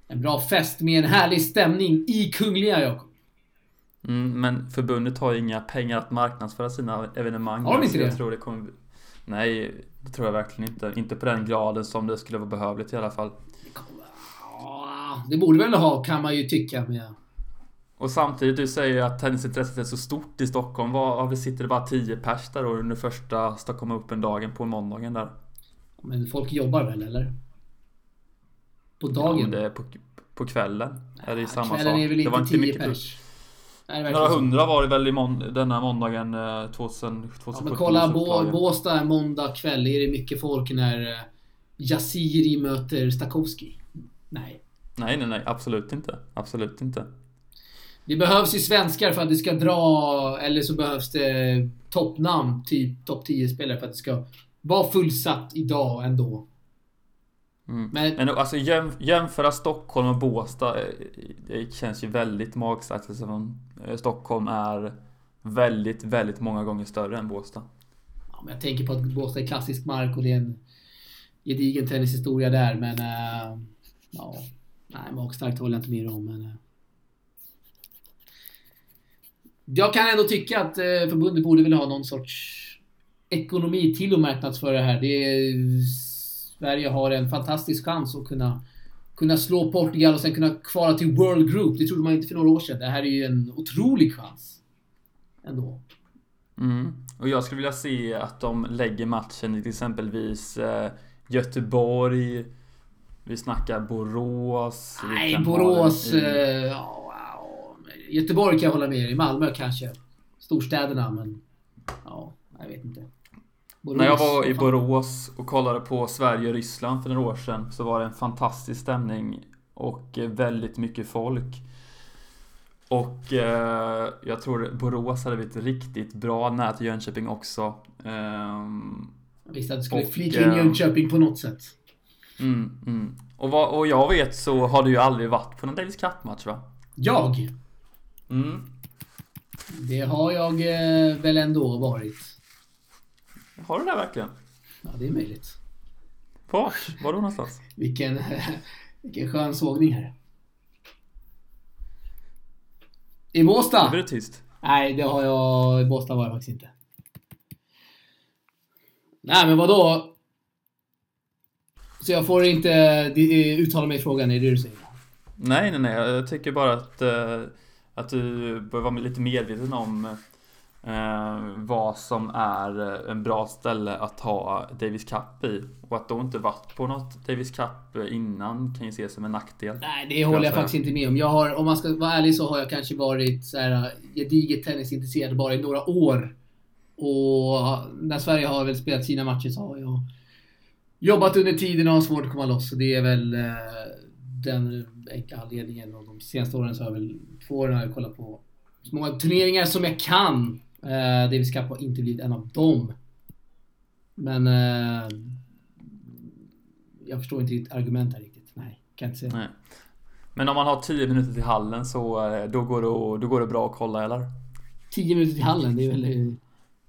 en bra fest med en härlig stämning i Kungliga, Jakob. Mm, men förbundet har ju inga pengar att marknadsföra sina evenemang. Har de inte jag det? Tror det kommer... Nej, det tror jag verkligen inte. Inte på den graden som det skulle vara behövligt i alla fall. Ja, Det borde väl ha, kan man ju tycka. Med, Och samtidigt, du säger ju att tennisintresset är så stort i Stockholm. Varför sitter det bara 10 pers där då under första Stockholm Open-dagen på måndagen där? men folk jobbar väl, eller? På Ja, dagen? är på, på kvällen. är det samma Kvällen sak. är väl det var inte inte 10 mycket pers? Nej, Några hundra var det väl i mån- denna måndagen eh, 2000, 2017. Ja, men kolla Bå. Båstad måndag kväll. Är det mycket folk när eh, Jasiri möter Stakowski? Nej. Nej, nej, nej. Absolut inte. Absolut inte. Det behövs ju svenskar för att det ska dra, eller så behövs det toppnamn, typ topp 10-spelare för att det ska vara fullsatt idag ändå. Mm. Men, Men alltså jäm, jämföra Stockholm och Båstad, eh, det känns ju väldigt magstarkt eftersom eh, Stockholm är väldigt, väldigt många gånger större än Båstad. ja, men jag tänker på att Båstad är klassisk mark och det är en gedigen tennishistoria där, men... eh, ja, nej, magstarkt håller jag inte med om, men... Eh. jag kan ändå tycka att eh, förbundet borde väl ha någon sorts ekonomi till att marknadsföra det här. Det är, Sverige har en fantastisk chans att kunna, kunna slå Portugal och sen kunna kvala till World Group. Det trodde man inte för några år sedan. Det här är ju en otrolig chans. Ändå. Mm. Och jag skulle vilja se att de lägger matchen i till exempelvis eh, Göteborg. Vi snackar Borås. Nej, Borås... i- eh, ja, Göteborg kan jag hålla med. I Malmö kanske. Storstäderna, men... Ja, jag vet inte. Borås, När jag var i. Borås och kollade på Sverige och Ryssland för några år sedan så var det en fantastisk stämning och eh, väldigt mycket folk. Och eh, jag tror Borås hade blivit riktigt bra nära till Jönköping också. Jag visste att det skulle flika in Jönköping på något sätt. Mm, mm. Och vad och jag vet så har du ju aldrig varit på någon Davis Cup-match va? Jag? Mm. Det har jag eh, väl ändå varit. Har du det verkligen? Ja, det är möjligt. Vart? Var då någonstans? Vilken, vilken skön sågning här. I Båstad? Nu blir det tyst. Nej, det har jag... I Båstad var jag faktiskt inte. Nej, men vadå? Så jag får inte eh, uttala mig i frågan, är det det du säger? Nej, nej, nej. Jag tycker bara att, uh, att du bör vara lite medveten om uh, vad som är en bra ställe att ha Davis Cup i. Och att då inte varit på något Davis Cup innan kan ju ses som en nackdel. Nej, det håller jag, jag faktiskt inte med om. Jag har, om man ska vara ärlig så har jag kanske varit så här gediget tennisintresserad bara i några år. Och när Sverige har väl spelat sina matcher så har jag jobbat under tiden och har svårt att komma loss. Så det är väl eh, den enkla anledningen. Och de senaste åren så har jag väl två år har jag kollat på så många turneringar som jag kan. Eh, Davis Cup har inte blivit en av dem. Men eh, jag förstår inte ditt argument här riktigt. Nej, kan inte säga. Nej. Men om man har 10 minuter till hallen så eh, då går det, då går det bra att kolla eller? 10 minuter till hallen, det är väl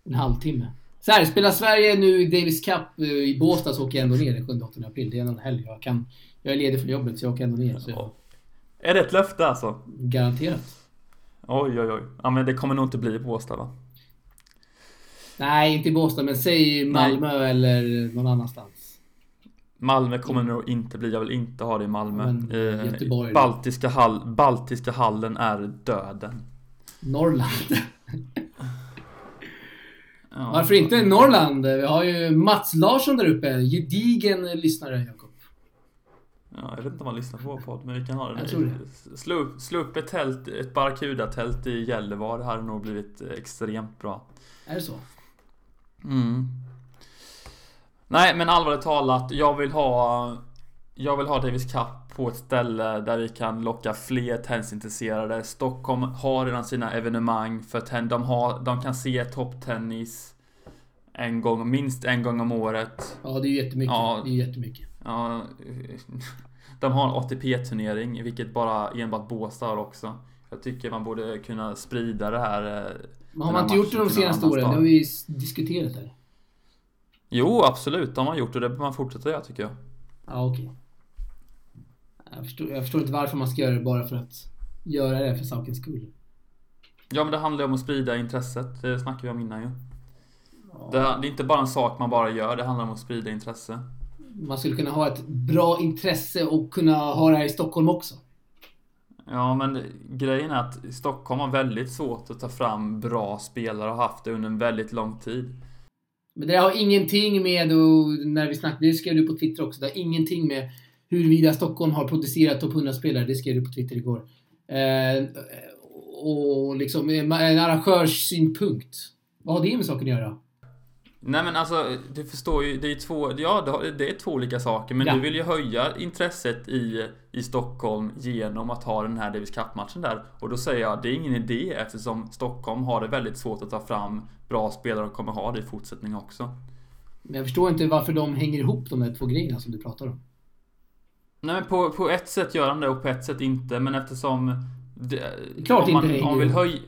en halvtimme. Så här, spelar Sverige nu Davis Cup eh, i Båstad så åker jag ändå ner den 7-8 april. Det är en helg. Jag, kan, jag är ledig från jobbet så jag åker ändå ner. Så. Är det ett löfte alltså? Garanterat. Oj, oj, oj. Ja, men det kommer nog inte bli i Båstad va? Nej, inte i Båstad, men säg Malmö Nej. eller någon annanstans. Malmö kommer mm. nog inte bli. Jag vill inte ha det i Malmö. Men, eh, Göteborg. Baltiska, hall, Baltiska hallen är döden. Norrland. Ja, Varför inte Norrland? Vi har ju Mats Larsson där uppe. Gedigen lyssnare, Jakob. Ja, jag vet inte om han lyssnar på vår podd, men vi kan ha det. Jag tror det. Slå, upp, slå upp ett tält, ett Barracuda-tält i Gällivare. Det hade nog blivit extremt bra. Är det så? Mm. Nej, men allvarligt talat. Jag vill ha... Jag vill ha Davis Cup på ett ställe där vi kan locka fler tennisintresserade. Stockholm har redan sina evenemang för tennis. De, har, de kan se topptennis en gång, minst en gång om året. Ja, det är jättemycket. Ja, det är jättemycket. Ja, de har en ATP-turnering, vilket bara enbart Båstad har också. Jag tycker man borde kunna sprida det här. Eh, Men har man inte gjort det de senaste åren? Det har vi diskuterat här. Jo, absolut. De har gjort det. Det bör man fortsätta göra tycker jag. Ja, okej. Okay. Jag förstår, jag förstår inte varför man ska göra det bara för att göra det för sakens skull. Ja, men det handlar ju om att sprida intresset. Det snackade vi om innan ju. Ja. Det, det, är inte bara en sak man bara gör, det handlar om att sprida intresse. Man skulle kunna ha ett bra intresse och kunna ha det här i Stockholm också. Ja, men grejen är att Stockholm har väldigt svårt att ta fram bra spelare och haft det under en väldigt lång tid. Men det har ingenting med, och när vi snackade, det skrev du på Twitter också, det har ingenting med huruvida Stockholm har producerat topp 100-spelare, det skrev du på Twitter igår. Eh, och liksom en arrangörssynpunkt. Vad har det med saken att göra? Nej men alltså, du förstår ju, det är två, ja det är två olika saker. Men ja. du vill ju höja intresset i, i Stockholm genom att ha den här Davis Cup-matchen där. Och då säger jag, det är ingen idé eftersom Stockholm har det väldigt svårt att ta fram bra spelare och kommer ha det i fortsättningen också. Men jag förstår inte varför de hänger ihop de här två grejerna som du pratar om. Nej men på, på ett sätt gör han det och på ett sätt inte. Men eftersom... Det, Klart om man, inte om man vill höja...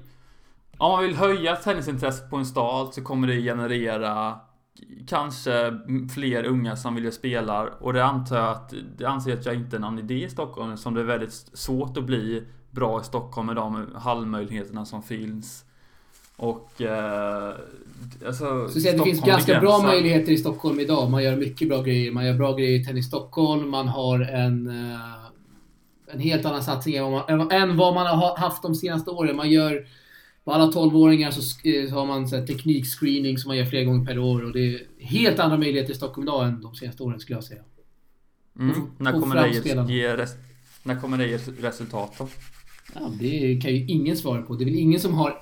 Om man vill höja tennisintresset på en stad så kommer det generera kanske fler unga som vill spela och det antar jag att det anser att jag inte är någon idé i Stockholm som det är väldigt svårt att bli bra i Stockholm med de hallmöjligheterna som finns. Och... Eh, alltså, så det finns ganska bra möjligheter i Stockholm idag. Man gör mycket bra grejer. Man gör bra grejer i Tennis Stockholm. Man har en, eh, en helt annan satsning än vad, man, än vad man har haft de senaste åren. Man gör... På alla 12-åringar så, så, har man så teknikscreening som man gör flera gånger per år. Och det är helt andra möjligheter i Stockholm idag än de senaste åren skulle jag säga. Mm. när, kommer det ge, res, när kommer det ge resultat då? Ja, det kan ju ingen svara på. Det är väl ingen som har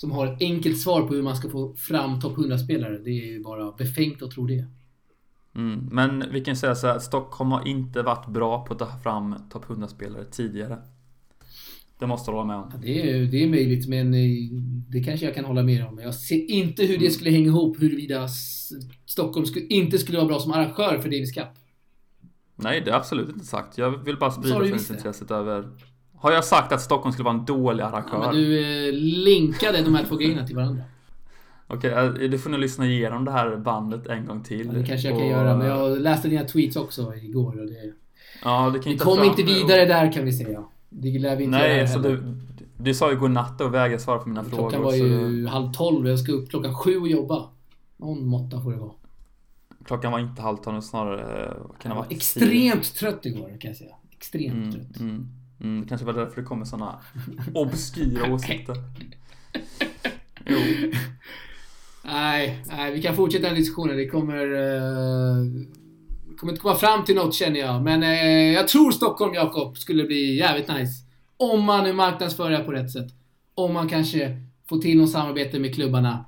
som har ett enkelt svar på hur man ska få fram topp 100-spelare. Det är ju bara befängt att tro det. Mm, men vi kan säga så här Stockholm har inte varit bra på att ta fram topp 100-spelare tidigare. Det måste du hålla med om. Ja, det, är, det är möjligt, men eh, det kanske jag kan hålla med om. Jag ser inte hur det skulle hänga ihop huruvida Stockholm skulle, inte skulle vara bra som arrangör för Davis Cup. Nej, det är absolut inte sagt. Jag vill bara sprida intresset över... Har jag sagt att Stockholm skulle vara en dålig arrangör? Ja, men du eh, linkade de här två grejerna till varandra. Okej, eh, du får nog lyssna igenom det här bandet en gång till. Ja, det kanske jag kan Och- göra, men jag läste dina tweets också igår och det... Ja, det kan Vi kom fram- inte vidare där kan vi säga. Det lär vi inte göra Nej, så heller. du, du sa ju godnatt och vägrade svara på mina frågor. Klockan var så ju halv tolv och jag ska upp klockan sju och jobba. Någon måtta får det vara. Klockan var inte halv tolv, snarare... eh, Kan Jag var extremt trött igår kan jag säga. Extremt Mm, trött. mm, mm. Det kanske var därför det kommer såna obskyra åsikter. Jo. Nej, nej, vi kan fortsätta den diskussionen. Det kommer... Uh, kommer inte komma fram till något känner jag. Men eh, jag tror Stockholm, Jakob, skulle bli jävligt nice. Om man nu marknadsför det på rätt sätt. Om man kanske får till något samarbete med klubbarna.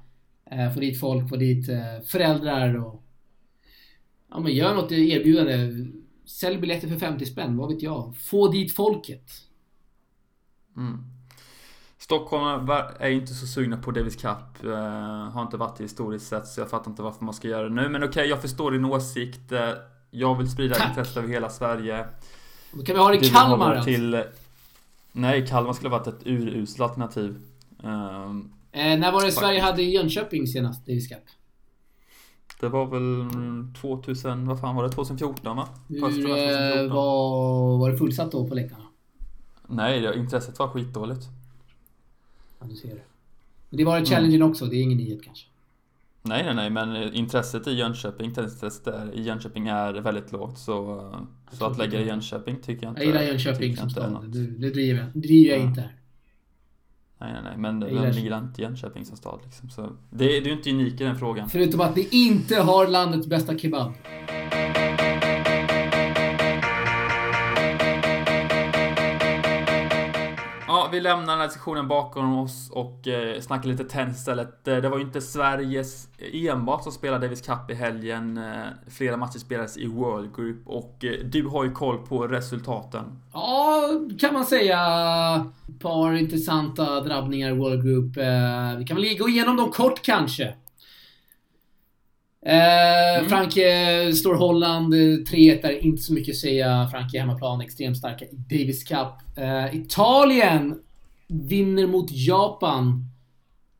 Eh, uh, få dit folk, få dit eh, föräldrar och... Ja men gör något erbjudande. Sälj biljetter för 50 spänn, vad vet jag. Få dit folket. Mm. Stockholm är inte så sugna på Davis Cup. eh, har inte varit det historiskt sett, så jag fattar inte varför man ska göra det nu. Men okej, jag förstår din åsikt. Eh, jag vill sprida Tack. intresset över hela Sverige. Då kan vi ha det i Kalmar alltså. till... Nej, Kalmar skulle ha varit ett uruselt alternativ. Ehm, Eh, när var det. Sverige hade Jönköping senast, Davis Cup? Det var väl 2000, vad fan var det? 2014 va? Första Hur var eh, 2014. var, var det fullsatt då på läktarna? Nej, det, intresset var skitdåligt. Ja, du ser det. Men det var det challengen också, det är ingen nyhet kanske. Nej, nej, nej, men eh, intresset i Jönköping, intresset där i Jönköping är väldigt lågt. Så, så att lägga i Jönköping tycker jag inte... Jag gillar Jönköping jag som stad. Det, det driver jag, driver jag Ja. inte här. Nej, nej, nej, men Jag gillar- ligger inte Jönköping som stad liksom. Så det, det är ju inte unik i den frågan. Förutom att ni inte har landets bästa kebab. Ja, vi lämnar den här diskussionen bakom oss och eh, snackar lite tennis istället. Eh, det var ju inte Sveriges eh, enbart som spelade Davis Cup i helgen. Eh, flera matcher spelades i World Group och eh, du har ju koll på resultaten. Ja, kan man säga. Ett par intressanta drabbningar i World Group. Eh, vi kan väl gå igenom dem kort kanske. Eh, Frankrike slår Holland. eh, 3-1 är inte så mycket att säga. Frankrike hemmaplan, extremt starka i Davis Cup. Eh, Italien vinner mot Japan.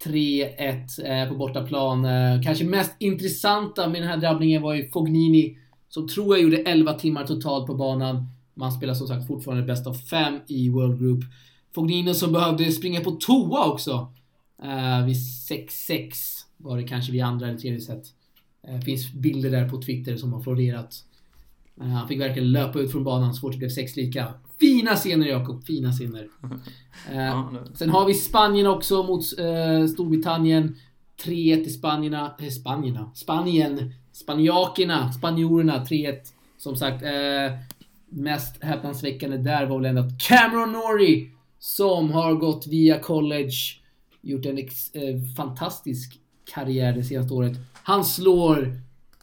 3-1 eh, på bortaplan. Eh, kanske mest intressanta med den här drabbningen var ju Fognini som tror jag gjorde 11 timmar totalt på banan. Man spelar som sagt fortfarande bäst av fem i World Group. Fognini som behövde springa på toa också. Eh, vid 6-6 var det kanske vid andra eller tredje set. Eh, finns bilder där på Twitter som har florerat. Eh, han fick verkligen löpa ut från banan så fort det blev sex lika. Fina scener Jakob, fina scener. Eh, Ja, det- Sen har vi Spanien också mot eh, Storbritannien. 3-1 till Spanierna. Eh, Spanierna? Spanien. Spanjakerna. Spanjorerna. 3-1. Som sagt, eh, mest häpnadsväckande där var väl ändå att Cameron Norrie, som har gått via college, gjort en ex, eh, fantastisk karriär det senaste året. Han slår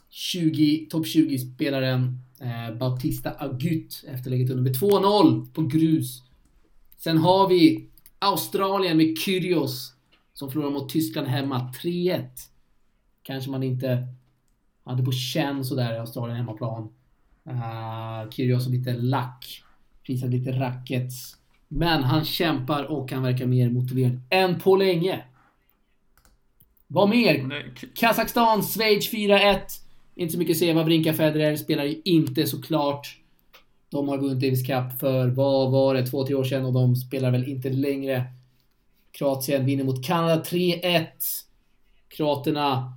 20, topp 20-spelaren eh, Bautista Agut efter läget under med 2-0 på grus. Sen har vi Australien med Kyrgios som förlorar mot Tyskland hemma 3-1. Kanske man inte hade på känn sådär i Australien hemmaplan. Eh, uh, Kyrgios har lite lack. Prisar lite rackets. Men han kämpar och han verkar mer motiverad än på länge. Vad mer? är kul. Kazakstan, Schweiz 4-1. Inte så mycket att säga. Wawrinka Federer spelar ju inte såklart. De har vunnit Davis Cup för, vad var det, två, tre år sedan och de spelar väl inte längre. Kroatien vinner mot Kanada 3-1. Kroaterna,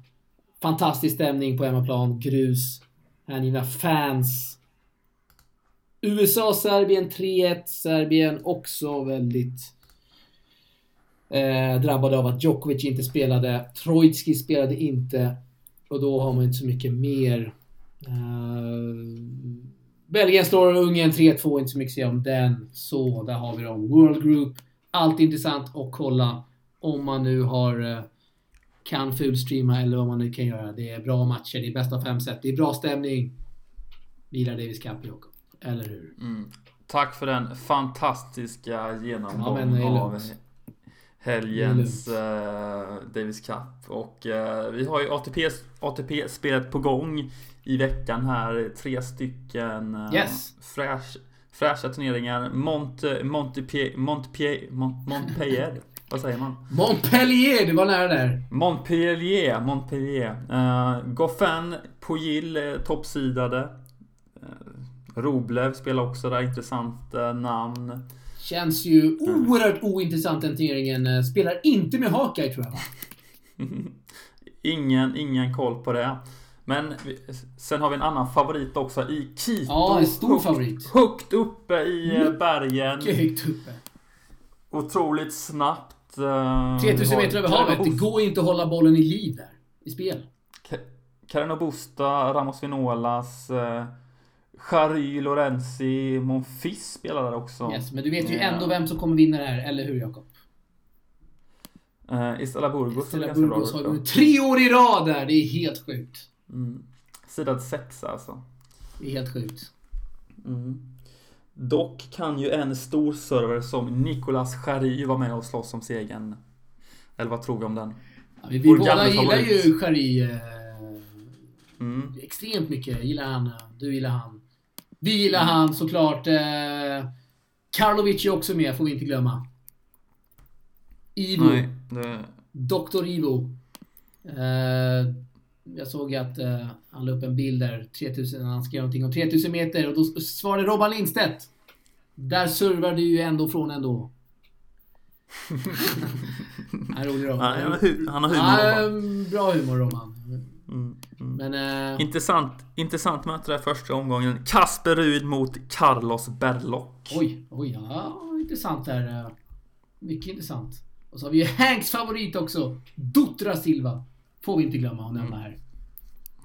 fantastisk stämning på hemmaplan. Grus. Hängivna fans. USA, Serbien 3-1. Serbien också väldigt eh, drabbade av att Djokovic inte spelade. Trojtski spelade inte. Och då har man inte så mycket mer. Eh, Belgien slår Ungern 3-2, inte så mycket att säga om den. Så, där har vi dem. World Group. Allt intressant att kolla om man nu har eh, kan fulstreama eller vad man nu kan göra. Det är bra matcher, det är bästa fem set, det är bra stämning. Vi gillar Davis Cup, Jakob. Eller hur? Mm. Tack för den fantastiska genomgången Ja, av. helgens eh, Davis Cup. Och eh, vi har ju ATP, ATP-spelet på gång i veckan här. Tre stycken eh, Yes. fräsch, fräscha turneringar. Monte, Montpellier, Montpellier, Mont, Montpellier. Vad säger man? Montpellier, det var nära där. Montpellier, Montpellier. Uh, Goffin, Poil, eh, toppsidade. Uh, Roblev spelar också där, intressant eh, namn. Känns ju oerhört ointressant den turneringen. Eh, Spelar inte med Hawkeye tror jag va? Ingen, ingen koll på det. Men sen har vi en annan favorit också i Quito. Ja, en stor Högt- favorit. Högt uppe i eh, bergen. Mycket högt uppe. Otroligt snabbt. eh, 3000 vi meter över havet. Det går inte att hålla bollen i liv där. I spel. Carano Busta, Ramos Vinolas, Jari Lorenzi, Monfils spelar där också. Yes, men du vet ju ändå vem som kommer vinna det här, eller hur Jakob? Uh, Istela Burgos bra Burgos har vunnit tre år i rad där. Det är helt sjukt. Mm. Sidad sexa alltså. Det är helt sjukt. Mm. Dock kan ju en stor server som Nicolas Jari vara med och slåss om segern. Eller vad tror vi om den? Ja, vi vi båda gillar ju Jari eh, Mm. extremt mycket. Gillar han. Du gillar han. Vi gillar han såklart. Eh, Karlovic är också med, får vi inte glömma. Ivo. Nej, det... Dr. Ivo. Eh, jag såg att eh, han la upp en bild där, 3000, han skrev någonting om 3000 meter och då svarade Robban Lindstedt. Där servar du ju ändå från ändå. En rolig Robban. Han han har humor. Robban. bra humor Robban. Mm. Mm. Men... Eh, Intressant, intressant möte där första omgången. Kasper Ruud mot Carlos Berlock. oj, oj, ja, intressant där. eh. Mycket intressant. Och så har vi ju Hanks favorit också. Dutra Silva. Får vi inte glömma att nämna här.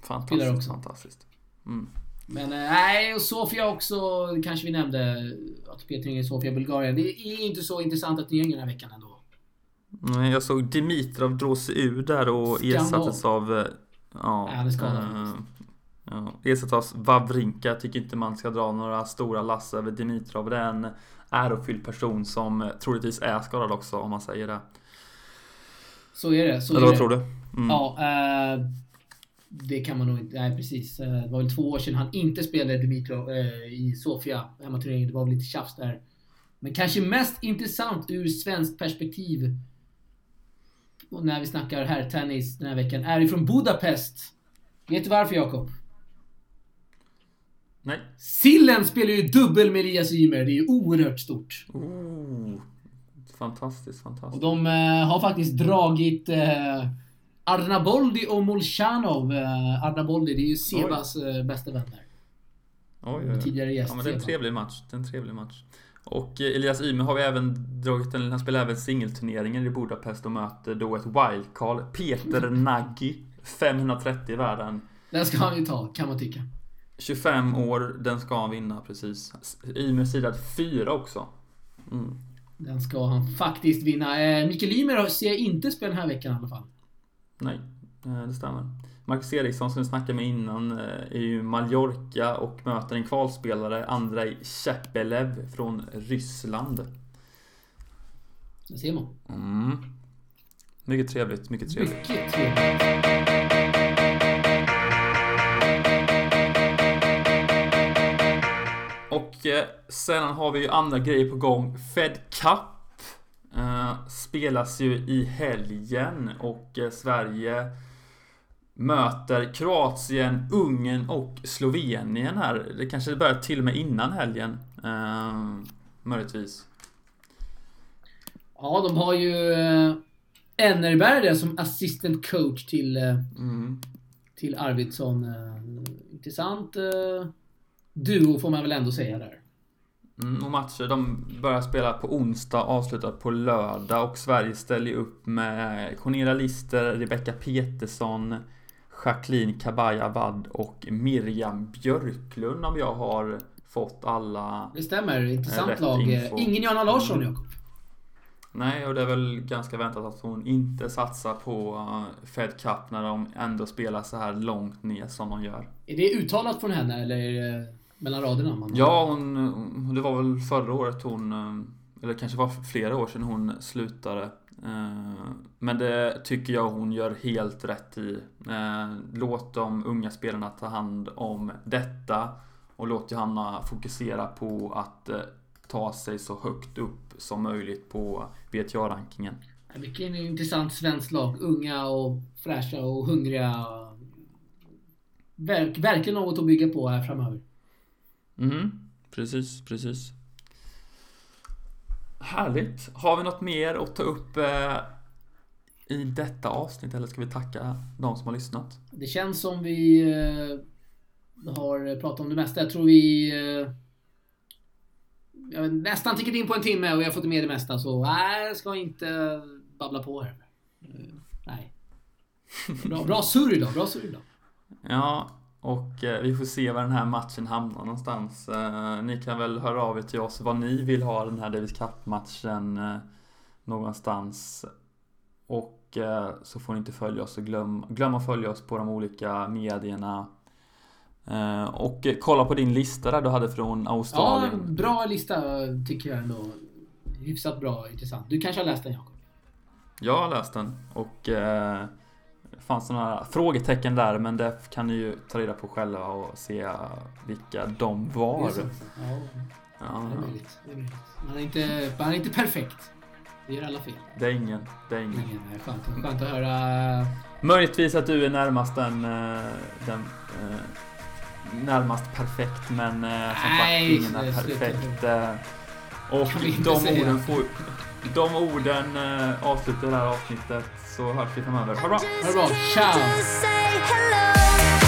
Spelar Fantastiskt, också. fantastiskt. Mm. Men eh, nej, och Sofia också kanske vi nämnde. ATP-turneringen i Sofia, Bulgarien. Det är inte så intressanta turneringar den här veckan ändå. Nej, Jag såg Dimitrov drog sig ur där och Skandal. ersattes av... eh, Ja, han är skadad. eh, ja, ersattes av Wawrinka. Jag tycker inte man ska dra några stora lass över Dimitrov. Det är en ärofylld person som eh, troligtvis är skadad också om man säger det. Så är det. Så Eller är vad det. tror du? Mm. Ja, eh, det kan man nog inte. Nej, precis. Eh, det var väl två år sedan han inte spelade Dimitrov eh, i Sofia, hemmaturneringen. Det var väl lite tjafs där. Men kanske mest intressant ur svenskt perspektiv och när vi snackar här tennis den här veckan är ifrån Budapest. Vet du varför Jakob? Nej. Sillen spelar ju dubbel med Elias Ymer. Det är ju oerhört stort. Oh, fantastiskt, Och fantastiskt. de eh, har faktiskt dragit eh, Arnaboldi och Molchanov. Eh, Arnaboldi, det är ju Sebas eh, bästa vän där. Oj, oj, oj. Tidigare gäst. Ja, men det är en trevlig match. Det är en trevlig match. Och eh, Elias Ymer har vi även dragit en, han spelar även singelturneringen i Budapest och möter då ett wildcard. Peter Nagy. 530 i världen. Den ska han ju ta, kan man tycka. 25 år, den ska han vinna precis. Ymer sidad 4 också. Mm. Den ska han faktiskt vinna. Eh, Mikael Ymer ser jag inte spela den här veckan i alla fall. Nej, eh, det stämmer. Marcus Eriksson som vi snackade med innan eh, är ju Mallorca och möter en kvalspelare, Andrei Shepelev från Ryssland. Det ser man. Mm. Mycket trevligt, mycket trevligt. Mycket trevligt. Och eh, sen har vi ju andra grejer på gång. Fed Cup eh, spelas ju i helgen och eh, Sverige möter Kroatien, Ungern och Slovenien här. Det kanske börjar till och med innan helgen. Eh, möjligtvis. Ja, de har ju eh, Enerberg där som assistant coach till, eh, Mm. till Arvidsson. Eh, intressant duo får man väl ändå säga där. Mm, och matcher de börjar spela på onsdag, avslutar på lördag och Sverige ställer ju upp med Cornelia Lister, Rebecca Petersson, Jacqueline Kabaya-Wad och Miriam Björklund om jag har fått alla... Det stämmer. Intressant Rätt lag. Eh, info. Ingen Johanna Larsson, Jakob. Nej, och det är väl ganska väntat att hon inte satsar på eh, Fed Cup när de ändå spelar så här långt ner som de gör. Är det uttalat från henne eller är det mellan raderna. Man ja, hon, det var väl förra året hon, eh, eller kanske var flera år sedan hon slutade. Eh, men det tycker jag hon gör helt rätt i. Eh, låt de unga spelarna ta hand om detta och låt Johanna fokusera på att ta sig så högt upp som möjligt på BTA-rankingen. Vilken intressant svensk lag. Unga och fräscha och hungriga. Verk, verkligen något att bygga på här framöver. Mm, precis, precis. Härligt. Har vi något mer att ta upp eh, i detta avsnitt eller ska vi tacka de som har lyssnat? Det känns som vi eh, har pratat om det mesta. Jag tror vi eh, jag vet, nästan tickat in på en timme och jag har fått med det mesta så nej, jag ska inte babbla på här. Uh, nej. Bra, bra surr idag, bra surr idag. Ja, och eh, vi får se var den här matchen hamnar någonstans. Eh, ni kan väl höra av er till oss vad ni vill ha den här Davis Cup-matchen eh, någonstans. Och så får ni inte följa oss och glöm, glöm att följa oss på de olika medierna. Och kolla på din lista där du hade från Australien. Ja, bra lista tycker jag ändå. Hyfsat bra, intressant. Du kanske har läst den Jakob? Jag har läst den och eh, fanns några frågetecken där men det kan ni ju ta reda på själva och se vilka de var. Det är, ja. Ja. Det är möjligt. Det är möjligt. Man, är inte, man är inte perfekt. Det gör alla fel. Det är ingen. Det är ingen. ingen skönt, skönt att höra. Möjligtvis att du är närmast den, eh, den eh, närmast perfekt men eh, som sagt ingen är perfekt. Och de orden, får, de orden avslutar det här avsnittet så hörs vi framöver. Ha det bra! Ha det bra! Ciao!